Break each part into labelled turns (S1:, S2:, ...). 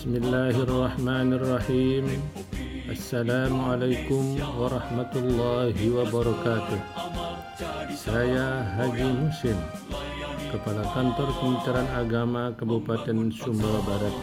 S1: Bismillahirrahmanirrahim. Assalamualaikum warahmatullahi wabarakatuh. Saya Haji Musim Kepala Kantor Kementerian Agama Kabupaten Sumbawa Barat.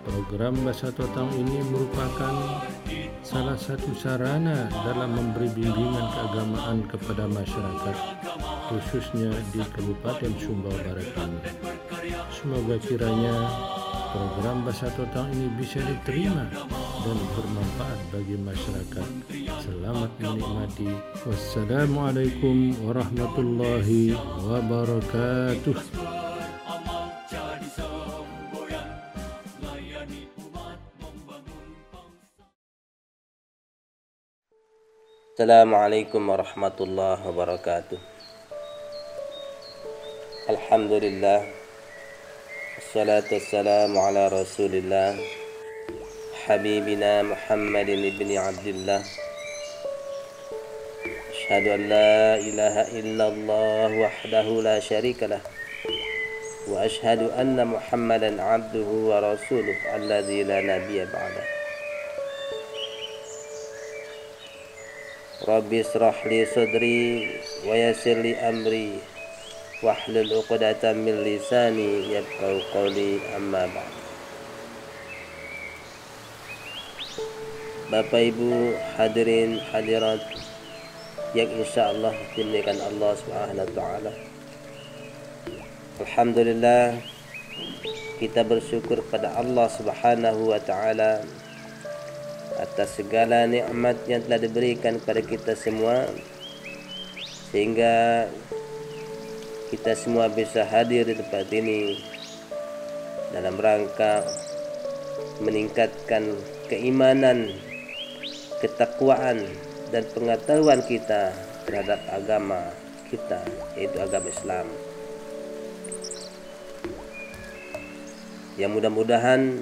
S1: Program Bahasa Totang ini merupakan salah satu sarana dalam memberi bimbingan keagamaan kepada masyarakat khususnya di Kabupaten Sumbawa Barat ini. Semoga kiranya program Bahasa Totang ini bisa diterima dan bermanfaat bagi masyarakat. Selamat menikmati. Wassalamualaikum warahmatullahi wabarakatuh.
S2: Assalamualaikum warahmatullahi wabarakatuh. Alhamdulillah. والصلاة والسلام على رسول الله حبيبنا محمد بن عبد الله أشهد أن لا إله إلا الله وحده لا شريك له. وأشهد أن محمدا عبده ورسوله الذي لا نبي بعده. رب اشرح لي صدري ويسر لي أمري. Wahlul 'uqdatam min lisani yafqahu qawli amma ba'd. Bapak Ibu hadirin hadirat yang insyaallah dimuliakan Allah Subhanahu wa taala. Alhamdulillah kita bersyukur kepada Allah Subhanahu wa taala atas segala nikmat yang telah diberikan kepada kita semua sehingga kita semua bisa hadir di tempat ini dalam rangka meningkatkan keimanan, ketakwaan dan pengetahuan kita terhadap agama kita yaitu agama Islam. Yang mudah-mudahan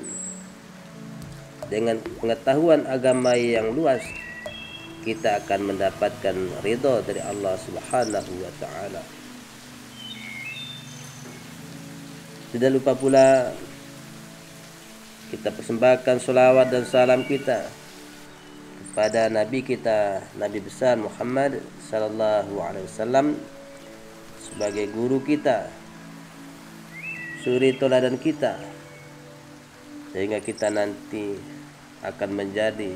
S2: dengan pengetahuan agama yang luas kita akan mendapatkan ridho dari Allah Subhanahu wa taala. Tidak lupa pula kita persembahkan salawat dan salam kita kepada nabi kita Nabi besar Muhammad sallallahu alaihi wasallam sebagai guru kita suri toladan kita sehingga kita nanti akan menjadi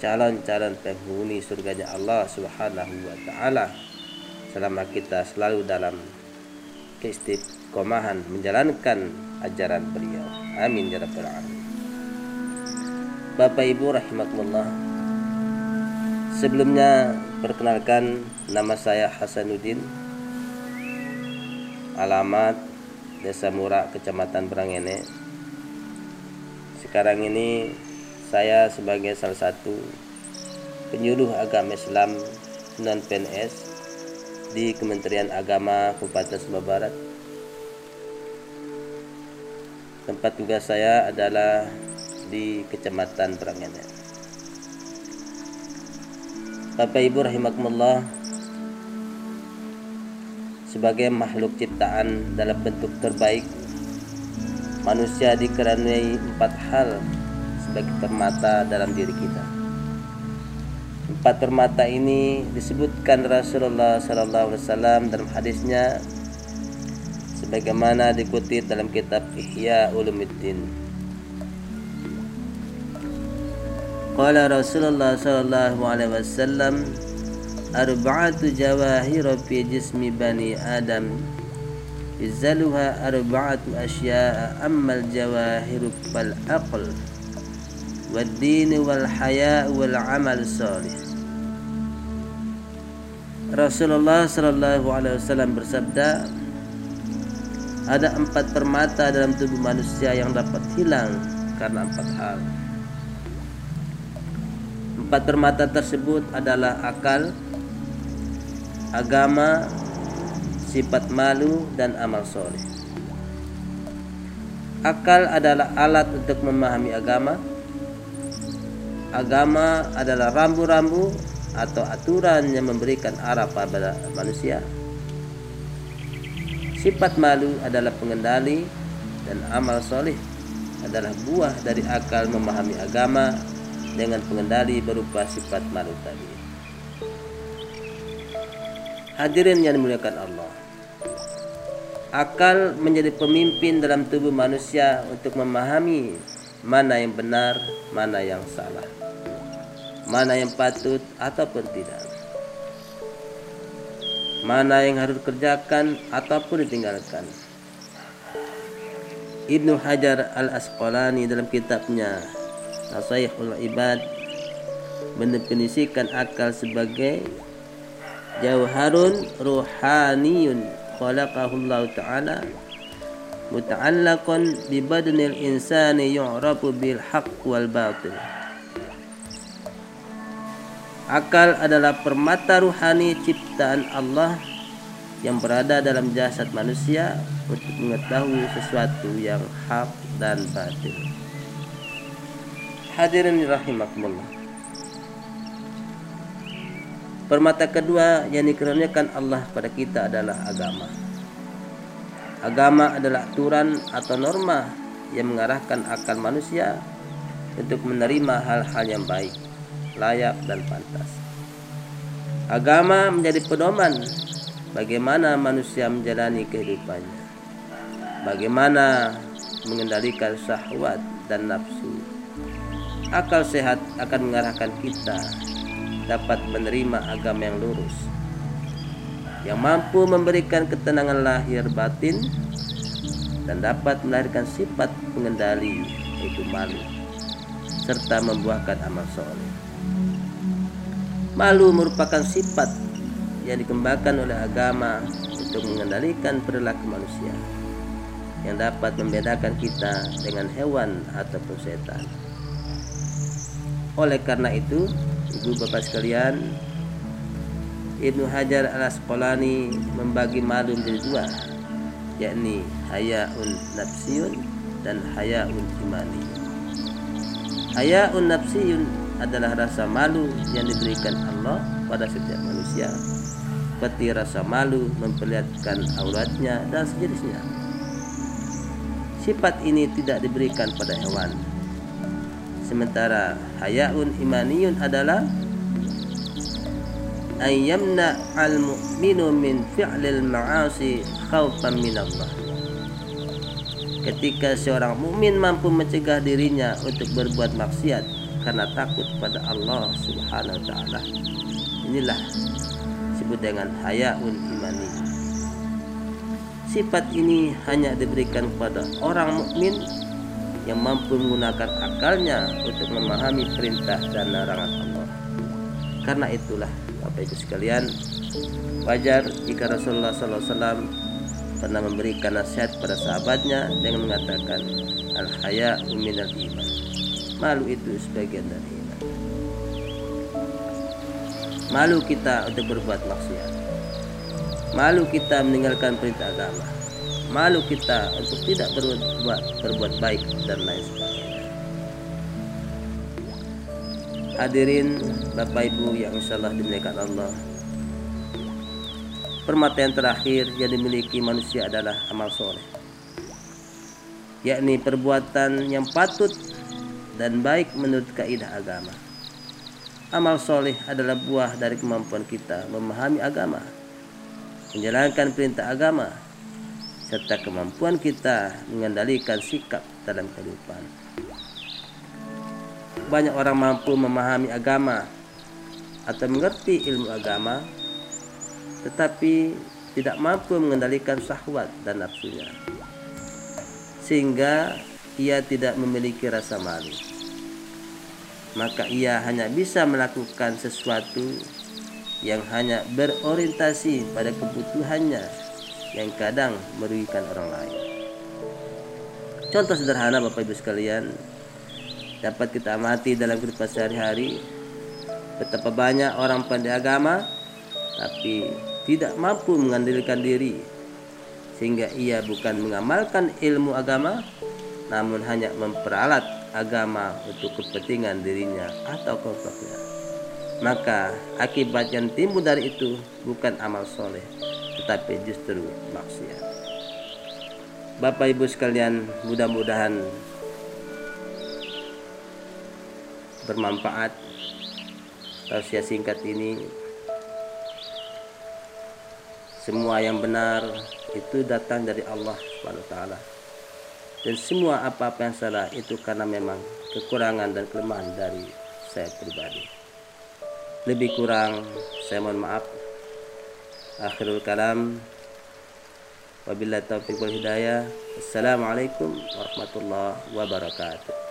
S2: calon-calon penghuni surganya Allah Subhanahu wa taala. Selama kita selalu dalam keistiqomahan menjalankan ajaran beliau. Amin ya rabbal alamin. Bapak Ibu rahimakumullah. Sebelumnya perkenalkan nama saya Hasanuddin. Alamat Desa Murak, Kecamatan Berangene. Sekarang ini saya sebagai salah satu penyuluh agama Islam non PNS di Kementerian Agama Kabupaten Sumbawa Barat. Tempat tugas saya adalah di Kecamatan Berangene. Bapak Ibu rahimakumullah sebagai makhluk ciptaan dalam bentuk terbaik manusia dikarenai empat hal sebagai permata dalam diri kita. Empat permata ini disebutkan Rasulullah Wasallam dalam hadisnya sebagaimana dikutip dalam kitab Ihya Ulumuddin. Qala Rasulullah sallallahu alaihi wasallam arba'atu jawahir fi jismi bani Adam izaluha arba'atu asya'a ammal jawahiru fal aql wad din wal haya wal amal salih Rasulullah sallallahu alaihi wasallam bersabda ada empat permata dalam tubuh manusia yang dapat hilang karena empat hal empat permata tersebut adalah akal agama sifat malu dan amal soleh. Akal adalah alat untuk memahami agama. Agama adalah rambu-rambu atau aturan yang memberikan arah pada manusia. Sifat malu adalah pengendali dan amal soleh adalah buah dari akal memahami agama dengan pengendali berupa sifat malu tadi. Hadirin yang dimuliakan Allah. Akal menjadi pemimpin dalam tubuh manusia untuk memahami mana yang benar, mana yang salah, mana yang patut ataupun tidak, mana yang harus dikerjakan ataupun ditinggalkan. Ibnu Hajar Al-Asqalani dalam kitabnya Nasaihul Ibad mendefinisikan akal sebagai jauharun ruhaniyun khalaqahu Allah taala muta'allaqan bi badnil insani yu'rafu bil haqq wal batil Akal adalah permata ruhani ciptaan Allah yang berada dalam jasad manusia untuk mengetahui sesuatu yang hak dan batil. Hadirin rahimakumullah. Permata kedua yang dikaruniakan Allah pada kita adalah agama. Agama adalah aturan atau norma yang mengarahkan akal manusia untuk menerima hal-hal yang baik, layak dan pantas. Agama menjadi pedoman bagaimana manusia menjalani kehidupannya. Bagaimana mengendalikan syahwat dan nafsu. Akal sehat akan mengarahkan kita dapat menerima agama yang lurus yang mampu memberikan ketenangan lahir batin dan dapat melahirkan sifat pengendali yaitu malu serta membuahkan amal soleh. Malu merupakan sifat yang dikembangkan oleh agama untuk mengendalikan perilaku manusia yang dapat membedakan kita dengan hewan ataupun setan. Oleh karena itu, ibu bapak sekalian, Ibnu Hajar al Asqalani membagi malu menjadi dua, yakni hayaun nafsiyun dan hayaun imani. Hayaun nafsiyun adalah rasa malu yang diberikan Allah pada setiap manusia, seperti rasa malu memperlihatkan auratnya dan sejenisnya. Sifat ini tidak diberikan pada hewan, Sementara hayaun imaniyun adalah ayyamna al mu'minu min fi'lil ma'asi khawfan min Allah. Ketika seorang mukmin mampu mencegah dirinya untuk berbuat maksiat karena takut pada Allah Subhanahu wa taala. Inilah disebut dengan hayaun imani. Sifat ini hanya diberikan kepada orang mukmin yang mampu menggunakan akalnya untuk memahami perintah dan larangan Allah. Karena itulah Bapak Ibu sekalian, wajar jika Rasulullah SAW pernah memberikan nasihat pada sahabatnya dengan mengatakan al haya minal iman. Malu itu sebagian dari iman. Malu kita untuk berbuat maksiat. Malu kita meninggalkan perintah agama malu kita untuk tidak berbuat berbuat baik dan lain sebagainya. Hadirin Bapak Ibu yang insyaallah dimuliakan Allah. Permata yang terakhir yang dimiliki manusia adalah amal soleh yakni perbuatan yang patut dan baik menurut kaidah agama. Amal soleh adalah buah dari kemampuan kita memahami agama, menjalankan perintah agama, serta kemampuan kita mengendalikan sikap dalam kehidupan. Banyak orang mampu memahami agama atau mengerti ilmu agama, tetapi tidak mampu mengendalikan syahwat dan nafsunya, sehingga ia tidak memiliki rasa malu. Maka ia hanya bisa melakukan sesuatu yang hanya berorientasi pada kebutuhannya yang kadang merugikan orang lain. Contoh sederhana Bapak Ibu sekalian dapat kita amati dalam kehidupan sehari-hari betapa banyak orang pandai agama tapi tidak mampu mengandalkan diri sehingga ia bukan mengamalkan ilmu agama namun hanya memperalat agama untuk kepentingan dirinya atau kelompoknya. Maka akibat yang timbul dari itu bukan amal soleh tetapi justru maksiat. Bapak Ibu sekalian, mudah-mudahan bermanfaat tausiah singkat ini semua yang benar itu datang dari Allah Subhanahu wa taala dan semua apa-apa yang salah itu karena memang kekurangan dan kelemahan dari saya pribadi. Lebih kurang saya mohon maaf. Akhirul kalam. Wabillahi taufiq wal hidayah. Assalamualaikum warahmatullahi wabarakatuh